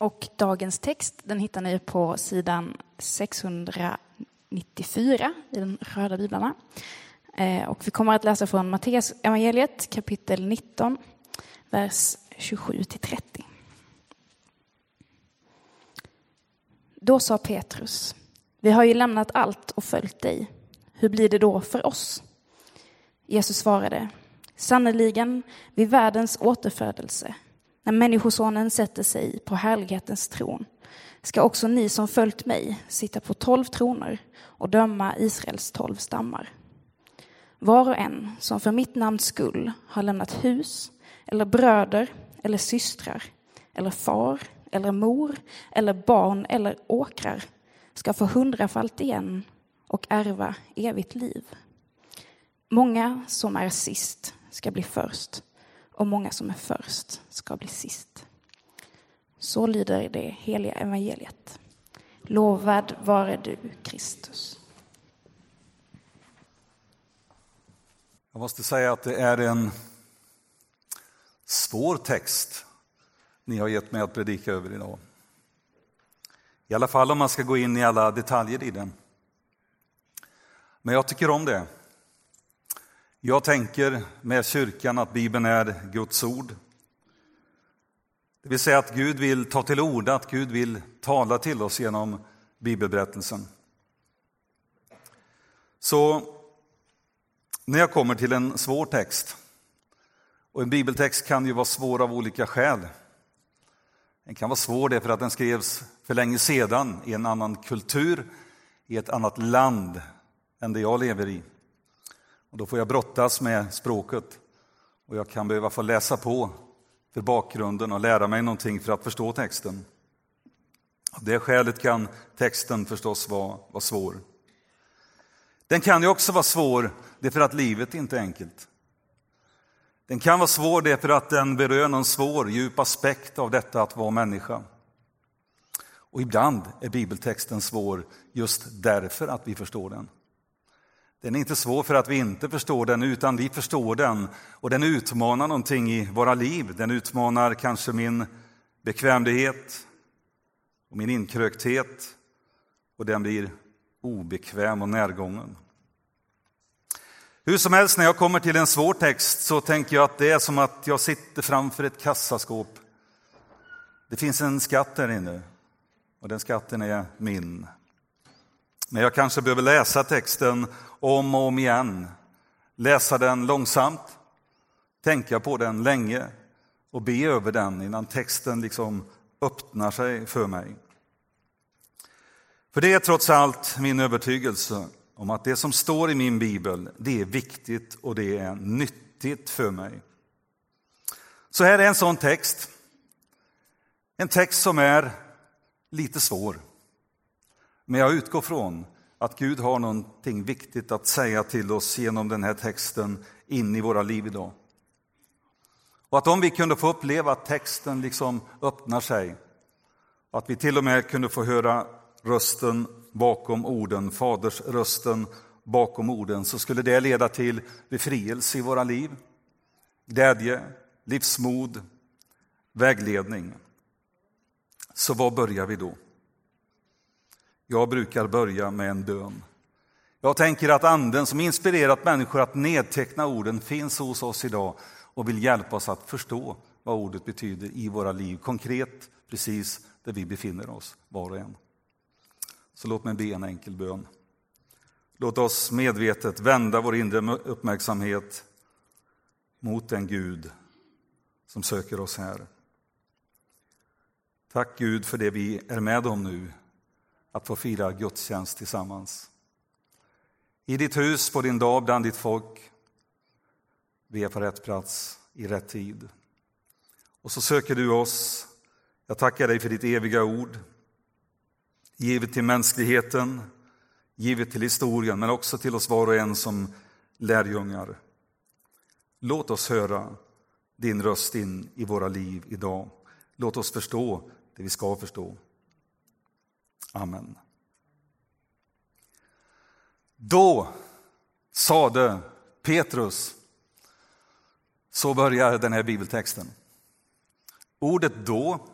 Och dagens text den hittar ni på sidan 694 i de röda biblarna. Eh, och vi kommer att läsa från Matteus evangeliet kapitel 19, vers 27-30. Då sa Petrus, vi har ju lämnat allt och följt dig. Hur blir det då för oss? Jesus svarade, sannerligen vid världens återfödelse, när Människosonen sätter sig på härlighetens tron, ska också ni som följt mig sitta på tolv troner och döma Israels tolv stammar. Var och en som för mitt namns skull har lämnat hus, eller bröder, eller systrar, eller far, eller mor, eller barn, eller åkrar, ska få hundrafalt igen och ärva evigt liv. Många som är sist ska bli först och många som är först ska bli sist. Så lyder det heliga evangeliet. Lovad vare du, Kristus. Jag måste säga att det är en svår text ni har gett mig att predika över idag. I alla fall om man ska gå in i alla detaljer i den. Men jag tycker om det. Jag tänker med kyrkan att Bibeln är Guds ord. Det vill säga att Gud vill ta till orda, att Gud vill tala till oss genom bibelberättelsen. Så när jag kommer till en svår text, och en bibeltext kan ju vara svår av olika skäl. Den kan vara svår därför att den skrevs för länge sedan i en annan kultur, i ett annat land än det jag lever i. Och då får jag brottas med språket och jag kan behöva få läsa på för bakgrunden och lära mig någonting för att förstå texten. Av det skälet kan texten förstås vara, vara svår. Den kan ju också vara svår därför att livet inte är enkelt. Den kan vara svår därför att den berör någon svår, djup aspekt av detta att vara människa. Och ibland är bibeltexten svår just därför att vi förstår den. Den är inte svår för att vi inte förstår den, utan vi förstår den. Och den utmanar någonting i våra liv. Den utmanar kanske min bekvämlighet och min inkrökthet. Och den blir obekväm och närgången. Hur som helst, när jag kommer till en svår text så tänker jag att det är som att jag sitter framför ett kassaskåp. Det finns en skatt där inne och den skatten är min. Men jag kanske behöver läsa texten om och om igen. Läsa den långsamt, tänka på den länge och be över den innan texten liksom öppnar sig för mig. För det är trots allt min övertygelse om att det som står i min bibel, det är viktigt och det är nyttigt för mig. Så här är en sån text. En text som är lite svår. Men jag utgår från att Gud har någonting viktigt att säga till oss genom den här texten in i våra liv idag. Och att om vi kunde få uppleva att texten liksom öppnar sig, att vi till och med kunde få höra rösten bakom orden, Faders rösten bakom orden, så skulle det leda till befrielse i våra liv, glädje, livsmod, vägledning. Så var börjar vi då? Jag brukar börja med en bön. Jag tänker att anden som inspirerat människor att nedteckna orden finns hos oss idag och vill hjälpa oss att förstå vad ordet betyder i våra liv, konkret precis där vi befinner oss, var och en. Så låt mig be en enkel bön. Låt oss medvetet vända vår inre uppmärksamhet mot den Gud som söker oss här. Tack Gud för det vi är med om nu, att få fira gudstjänst tillsammans. I ditt hus, på din dag, bland ditt folk. Vi är på rätt plats, i rätt tid. Och så söker du oss. Jag tackar dig för ditt eviga ord givet till mänskligheten, givet till historien, men också till oss var och en som lärjungar. Låt oss höra din röst in i våra liv idag. Låt oss förstå det vi ska förstå. Amen. Då sade Petrus, så börjar den här bibeltexten. Ordet då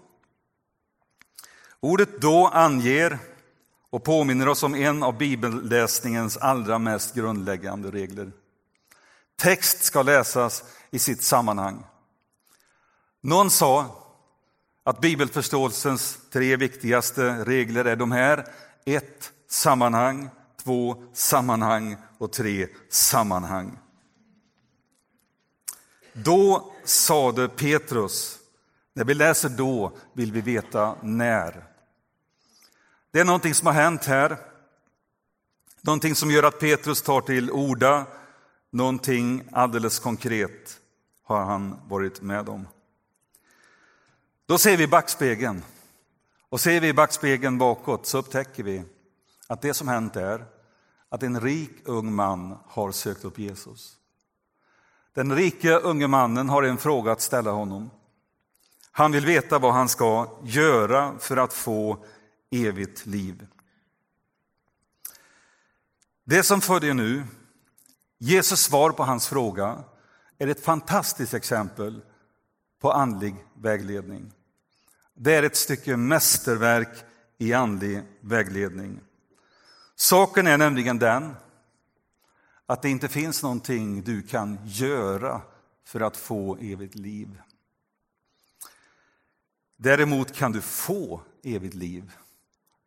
Ordet då anger och påminner oss om en av bibelläsningens allra mest grundläggande regler. Text ska läsas i sitt sammanhang. Någon sa att bibelförståelsens tre viktigaste regler är de här. Ett, sammanhang. Två, sammanhang. Och tre, sammanhang. Då sade Petrus, när vi läser då vill vi veta när. Det är någonting som har hänt här. Någonting som gör att Petrus tar till orda. Någonting alldeles konkret har han varit med om. Då ser vi backspegeln. Och ser vi backspegeln bakåt så upptäcker vi att det som hänt är att en rik ung man har sökt upp Jesus. Den rike unge mannen har en fråga att ställa honom. Han vill veta vad han ska göra för att få evigt liv. Det som följer nu, Jesus svar på hans fråga, är ett fantastiskt exempel på andlig vägledning. Det är ett stycke mästerverk i andlig vägledning. Saken är nämligen den att det inte finns någonting du kan göra för att få evigt liv. Däremot kan du få evigt liv,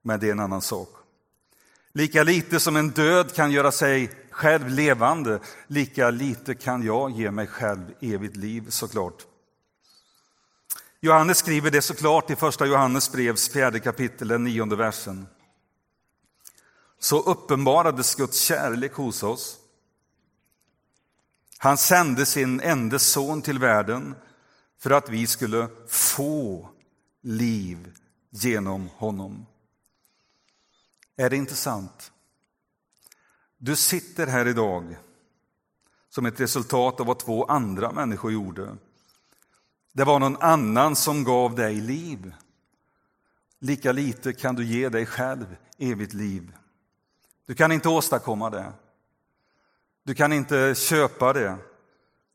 men det är en annan sak. Lika lite som en död kan göra sig själv levande, lika lite kan jag ge mig själv evigt liv såklart. Johannes skriver det såklart i första Johannes brevs fjärde kapitel, den nionde versen. Så uppenbarades Guds kärlek hos oss. Han sände sin enda son till världen för att vi skulle få liv genom honom. Är det intressant? Du sitter här idag som ett resultat av vad två andra människor gjorde. Det var någon annan som gav dig liv. Lika lite kan du ge dig själv evigt liv. Du kan inte åstadkomma det. Du kan inte köpa det.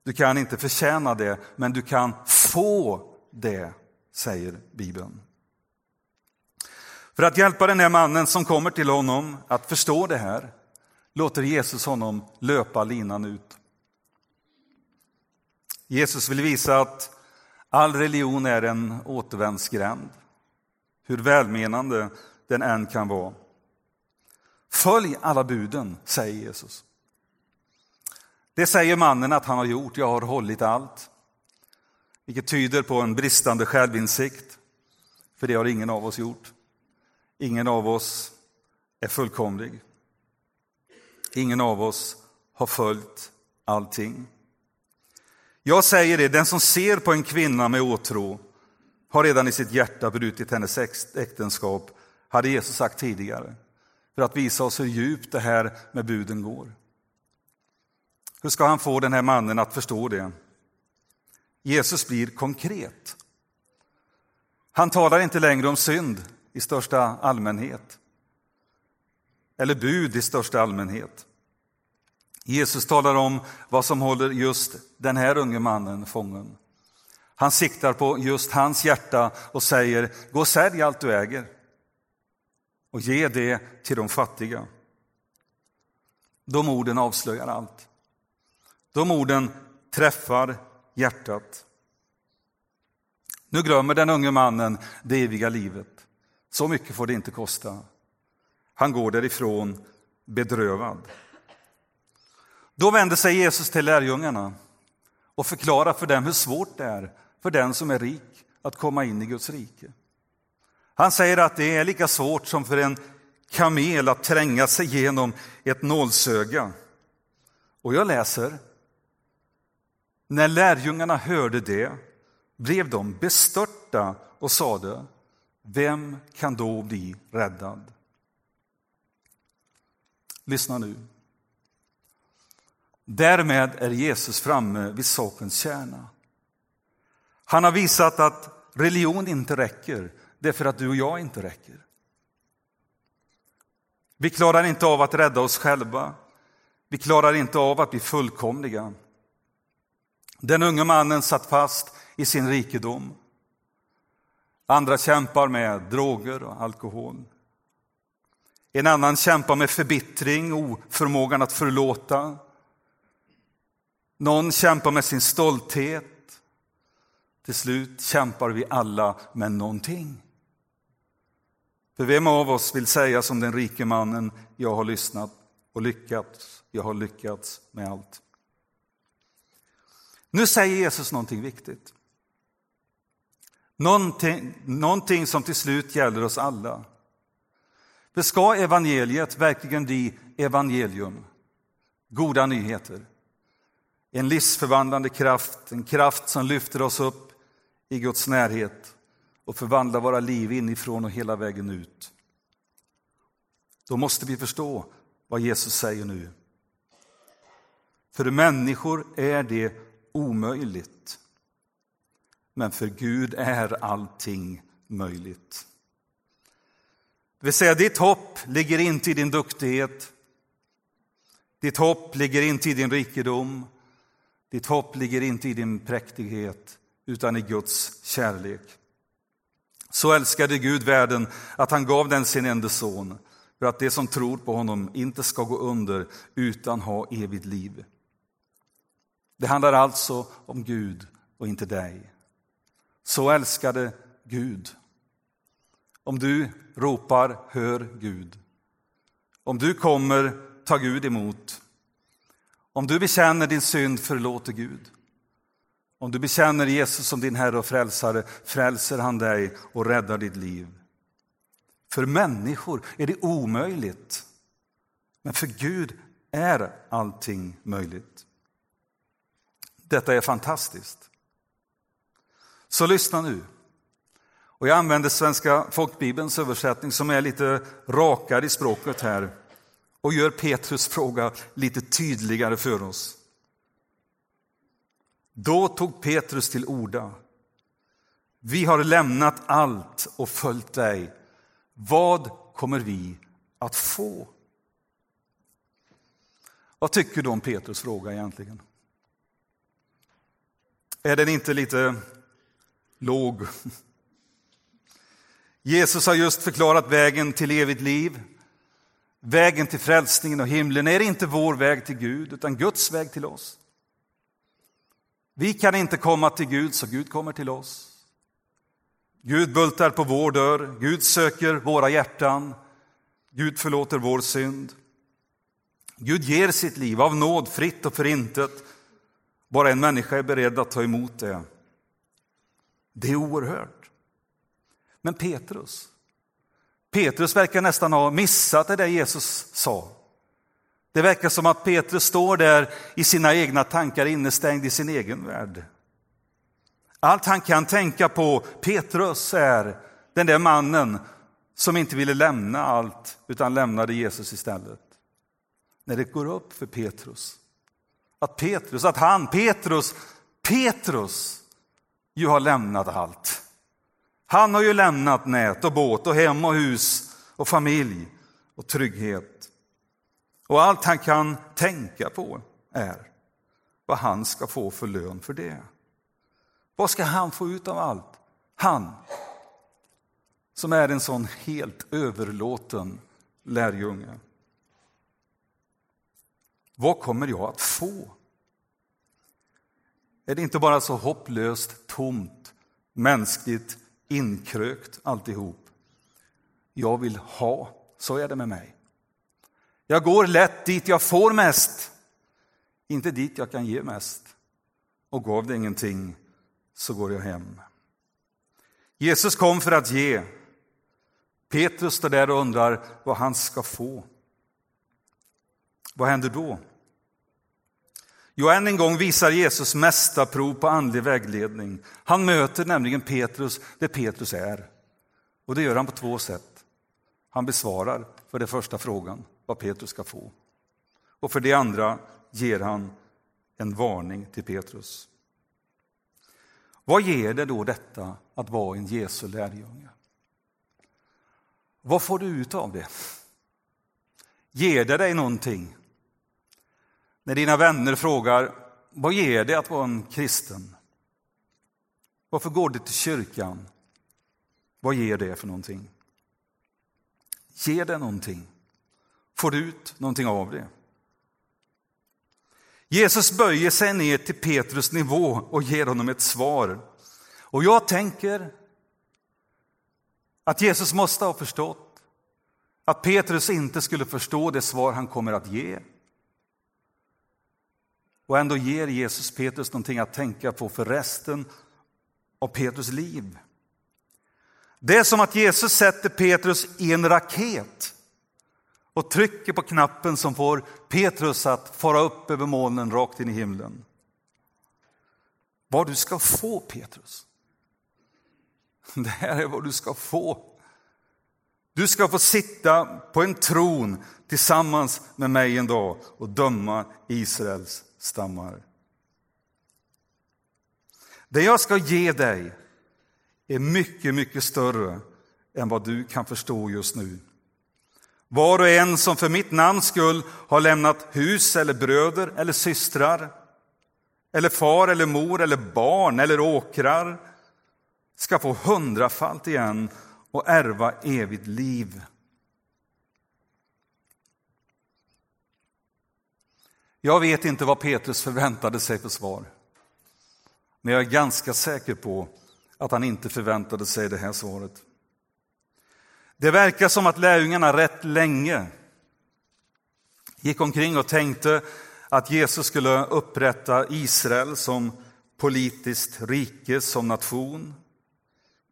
Du kan inte förtjäna det, men du kan få det, säger Bibeln. För att hjälpa den här mannen som kommer till honom att förstå det här låter Jesus honom löpa linan ut. Jesus vill visa att All religion är en återvändsgränd, hur välmenande den än kan vara. Följ alla buden, säger Jesus. Det säger mannen att han har gjort, jag har hållit allt. Vilket tyder på en bristande självinsikt, för det har ingen av oss gjort. Ingen av oss är fullkomlig. Ingen av oss har följt allting. Jag säger det, den som ser på en kvinna med åtrå har redan i sitt hjärta brutit hennes äktenskap, hade Jesus sagt tidigare, för att visa oss hur djupt det här med buden går. Hur ska han få den här mannen att förstå det? Jesus blir konkret. Han talar inte längre om synd i största allmänhet eller bud i största allmänhet. Jesus talar om vad som håller just den här unge mannen fången. Han siktar på just hans hjärta och säger, gå och sälj allt du äger och ge det till de fattiga. De orden avslöjar allt. De orden träffar hjärtat. Nu glömmer den unge mannen det eviga livet. Så mycket får det inte kosta. Han går därifrån bedrövad. Då vände sig Jesus till lärjungarna och förklarade för dem hur svårt det är för den som är rik att komma in i Guds rike. Han säger att det är lika svårt som för en kamel att tränga sig genom ett nålsöga. Och jag läser. När lärjungarna hörde det blev de bestörta och sade, vem kan då bli räddad? Lyssna nu. Därmed är Jesus framme vid sakens kärna. Han har visat att religion inte räcker, det är för att du och jag inte räcker. Vi klarar inte av att rädda oss själva. Vi klarar inte av att bli fullkomliga. Den unge mannen satt fast i sin rikedom. Andra kämpar med droger och alkohol. En annan kämpar med förbittring, oförmågan att förlåta. Någon kämpar med sin stolthet. Till slut kämpar vi alla med någonting. För vem av oss vill säga som den rike mannen, jag har lyssnat och lyckats, jag har lyckats med allt. Nu säger Jesus någonting viktigt. Någonting, någonting som till slut gäller oss alla. För ska evangeliet verkligen bli evangelium, goda nyheter, en livsförvandlande kraft, en kraft som lyfter oss upp i Guds närhet och förvandlar våra liv inifrån och hela vägen ut. Då måste vi förstå vad Jesus säger nu. För människor är det omöjligt. Men för Gud är allting möjligt. Det vill säga, ditt hopp ligger inte i din duktighet. Ditt hopp ligger inte i din rikedom. Ditt hopp ligger inte i din präktighet, utan i Guds kärlek. Så älskade Gud världen att han gav den sin enda son för att de som tror på honom inte ska gå under utan ha evigt liv. Det handlar alltså om Gud och inte dig. Så älskade Gud. Om du ropar, hör Gud. Om du kommer, tar Gud emot. Om du bekänner din synd, förlåter Gud. Om du bekänner Jesus som din Herre och Frälsare, frälser han dig och räddar ditt liv. För människor är det omöjligt, men för Gud är allting möjligt. Detta är fantastiskt. Så lyssna nu. Och jag använder Svenska folkbibelns översättning som är lite rakare i språket här och gör Petrus fråga lite tydligare för oss. Då tog Petrus till orda. Vi har lämnat allt och följt dig. Vad kommer vi att få? Vad tycker du om Petrus fråga egentligen? Är den inte lite låg? Jesus har just förklarat vägen till evigt liv. Vägen till frälsningen och himlen är inte vår väg till Gud, utan Guds väg till oss. Vi kan inte komma till Gud, så Gud kommer till oss. Gud bultar på vår dörr, Gud söker våra hjärtan, Gud förlåter vår synd. Gud ger sitt liv av nåd fritt och förintet. Bara en människa är beredd att ta emot det. Det är oerhört. Men Petrus, Petrus verkar nästan ha missat det där Jesus sa. Det verkar som att Petrus står där i sina egna tankar innestängd i sin egen värld. Allt han kan tänka på, Petrus, är den där mannen som inte ville lämna allt utan lämnade Jesus istället. När det går upp för Petrus att Petrus, att han, Petrus, Petrus ju har lämnat allt. Han har ju lämnat nät och båt och hem och hus och familj och trygghet. Och allt han kan tänka på är vad han ska få för lön för det. Vad ska han få ut av allt? Han som är en sån helt överlåten lärjunge. Vad kommer jag att få? Är det inte bara så hopplöst, tomt, mänskligt, inkrökt alltihop? Jag vill ha, så är det med mig. Jag går lätt dit jag får mest, inte dit jag kan ge mest. Och gav det ingenting så går jag hem. Jesus kom för att ge. Petrus står där och undrar vad han ska få. Vad händer då? Jo, än en gång visar Jesus mästarprov på andlig vägledning. Han möter nämligen Petrus där Petrus är. Och det gör han på två sätt. Han besvarar för det första frågan vad Petrus ska få. Och för det andra ger han en varning till Petrus. Vad ger det då detta att vara en Jesu lärjunge? Vad får du ut av det? Ger det dig någonting? När dina vänner frågar vad ger det att vara en kristen? Varför går du till kyrkan? vad ger det för någonting? Ger det någonting? Får du ut någonting av det? Jesus böjer sig ner till Petrus nivå och ger honom ett svar. Och jag tänker att Jesus måste ha förstått att Petrus inte skulle förstå det svar han kommer att ge. Och ändå ger Jesus Petrus någonting att tänka på för resten av Petrus liv. Det är som att Jesus sätter Petrus i en raket och trycker på knappen som får Petrus att fara upp över molnen rakt in i himlen. Vad du ska få Petrus. Det här är vad du ska få. Du ska få sitta på en tron tillsammans med mig en dag och döma Israels stammar. Det jag ska ge dig är mycket, mycket större än vad du kan förstå just nu. Var och en som för mitt namns skull har lämnat hus eller bröder eller systrar eller far eller mor eller barn eller åkrar ska få hundrafalt igen och ärva evigt liv. Jag vet inte vad Petrus förväntade sig för svar. Men jag är ganska säker på att han inte förväntade sig det här svaret. Det verkar som att lärjungarna rätt länge gick omkring och tänkte att Jesus skulle upprätta Israel som politiskt rike, som nation.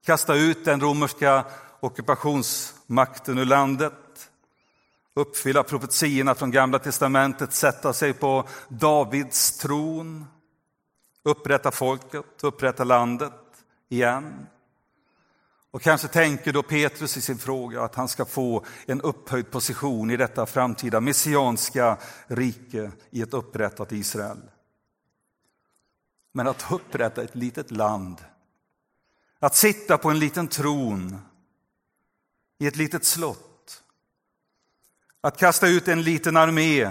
Kasta ut den romerska ockupationsmakten ur landet. Uppfylla profetierna från Gamla testamentet, sätta sig på Davids tron. Upprätta folket, upprätta landet igen. Och kanske tänker då Petrus i sin fråga att han ska få en upphöjd position i detta framtida messianska rike i ett upprättat Israel. Men att upprätta ett litet land, att sitta på en liten tron i ett litet slott, att kasta ut en liten armé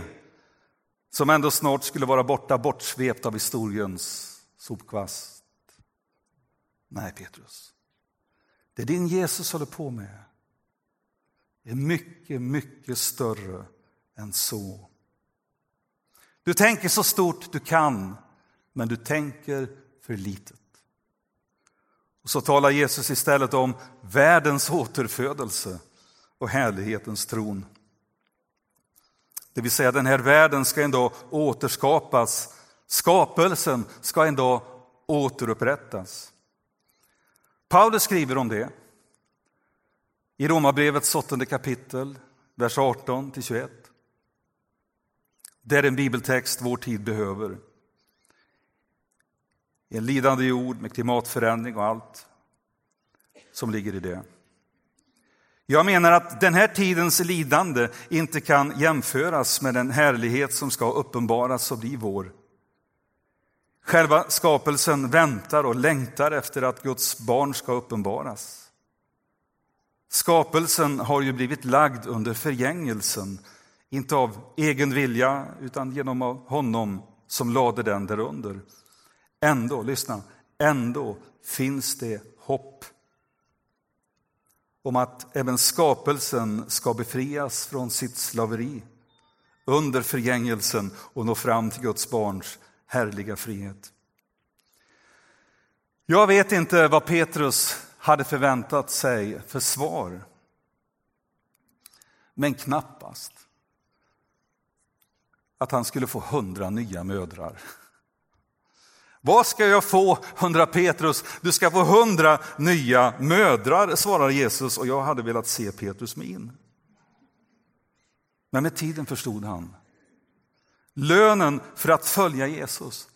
som ändå snart skulle vara borta, bortsvept av historiens sopkvast. Nej, Petrus. Det din Jesus håller på med är mycket, mycket större än så. Du tänker så stort du kan, men du tänker för litet. Och så talar Jesus istället om världens återfödelse och härlighetens tron. Det vill säga den här världen ska en dag återskapas. Skapelsen ska en dag återupprättas. Paulus skriver om det i Romarbrevets åttonde kapitel, vers 18 till 21. Det är en bibeltext vår tid behöver. En lidande jord med klimatförändring och allt som ligger i det. Jag menar att den här tidens lidande inte kan jämföras med den härlighet som ska uppenbaras och bli vår. Själva skapelsen väntar och längtar efter att Guds barn ska uppenbaras. Skapelsen har ju blivit lagd under förgängelsen, inte av egen vilja utan genom honom som lade den därunder. Ändå, lyssna, ändå finns det hopp om att även skapelsen ska befrias från sitt slaveri under förgängelsen och nå fram till Guds barns härliga frihet. Jag vet inte vad Petrus hade förväntat sig för svar. Men knappast att han skulle få hundra nya mödrar. Vad ska jag få, hundra Petrus? Du ska få hundra nya mödrar, svarar Jesus och jag hade velat se Petrus min. Men med tiden förstod han Lönen för att följa Jesus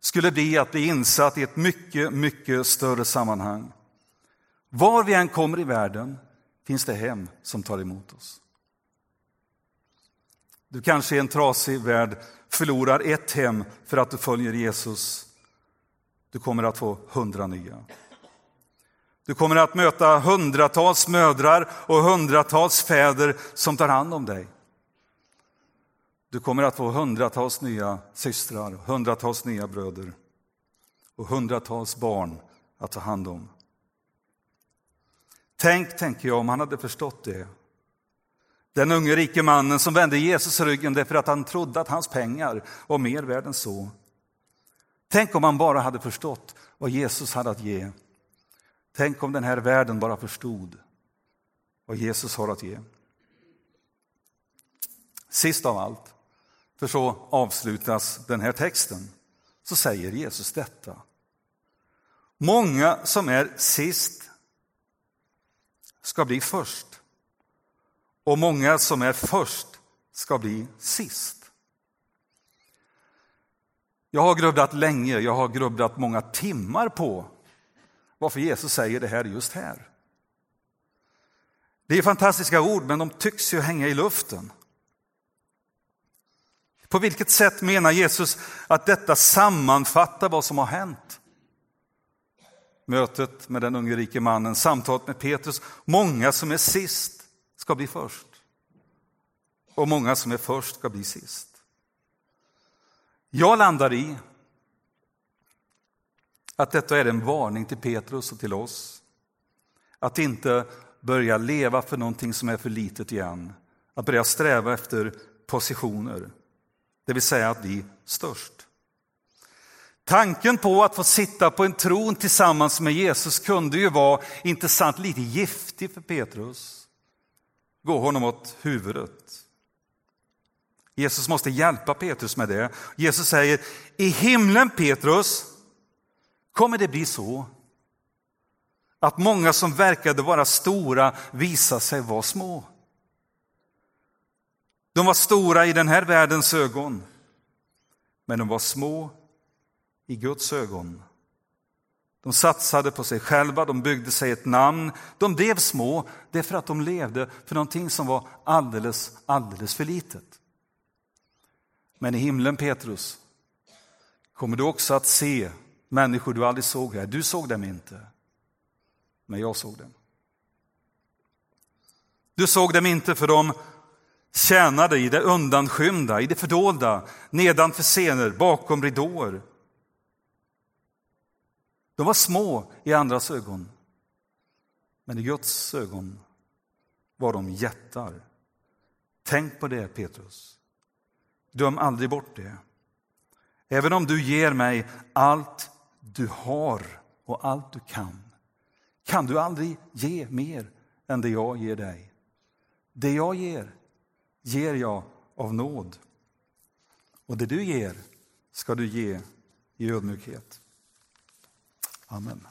skulle bli att bli insatt i ett mycket, mycket större sammanhang. Var vi än kommer i världen finns det hem som tar emot oss. Du kanske i en trasig värld förlorar ett hem för att du följer Jesus. Du kommer att få hundra nya. Du kommer att möta hundratals mödrar och hundratals fäder som tar hand om dig. Du kommer att få hundratals nya systrar, hundratals nya bröder och hundratals barn att ta hand om. Tänk, tänker jag, om han hade förstått det. Den unge rike mannen som vände Jesus ryggen därför att han trodde att hans pengar var mer värd än så. Tänk om man bara hade förstått vad Jesus hade att ge. Tänk om den här världen bara förstod vad Jesus har att ge. Sist av allt, för så avslutas den här texten, så säger Jesus detta. Många som är sist ska bli först och många som är först ska bli sist. Jag har grubblat länge, jag har grubblat många timmar på varför Jesus säger det här just här. Det är fantastiska ord, men de tycks ju hänga i luften. På vilket sätt menar Jesus att detta sammanfattar vad som har hänt? Mötet med den unge rike mannen, samtalet med Petrus. Många som är sist ska bli först. Och många som är först ska bli sist. Jag landar i att detta är en varning till Petrus och till oss. Att inte börja leva för någonting som är för litet igen. Att börja sträva efter positioner, det vill säga att bli störst. Tanken på att få sitta på en tron tillsammans med Jesus kunde ju vara, intressant, lite giftig för Petrus. Gå honom åt huvudet. Jesus måste hjälpa Petrus med det. Jesus säger, i himlen Petrus kommer det bli så att många som verkade vara stora visar sig vara små. De var stora i den här världens ögon, men de var små i Guds ögon. De satsade på sig själva, de byggde sig ett namn. De blev små därför att de levde för någonting som var alldeles, alldeles för litet. Men i himlen, Petrus, kommer du också att se människor du aldrig såg här. Du såg dem inte, men jag såg dem. Du såg dem inte för de tjänade i det undanskymda, i det fördolda, nedanför scener, bakom ridåer. De var små i andras ögon, men i Guds ögon var de jättar. Tänk på det, Petrus. Döm aldrig bort det. Även om du ger mig allt du har och allt du kan, kan du aldrig ge mer än det jag ger dig. Det jag ger, ger jag av nåd. Och det du ger ska du ge i ödmjukhet. Amen.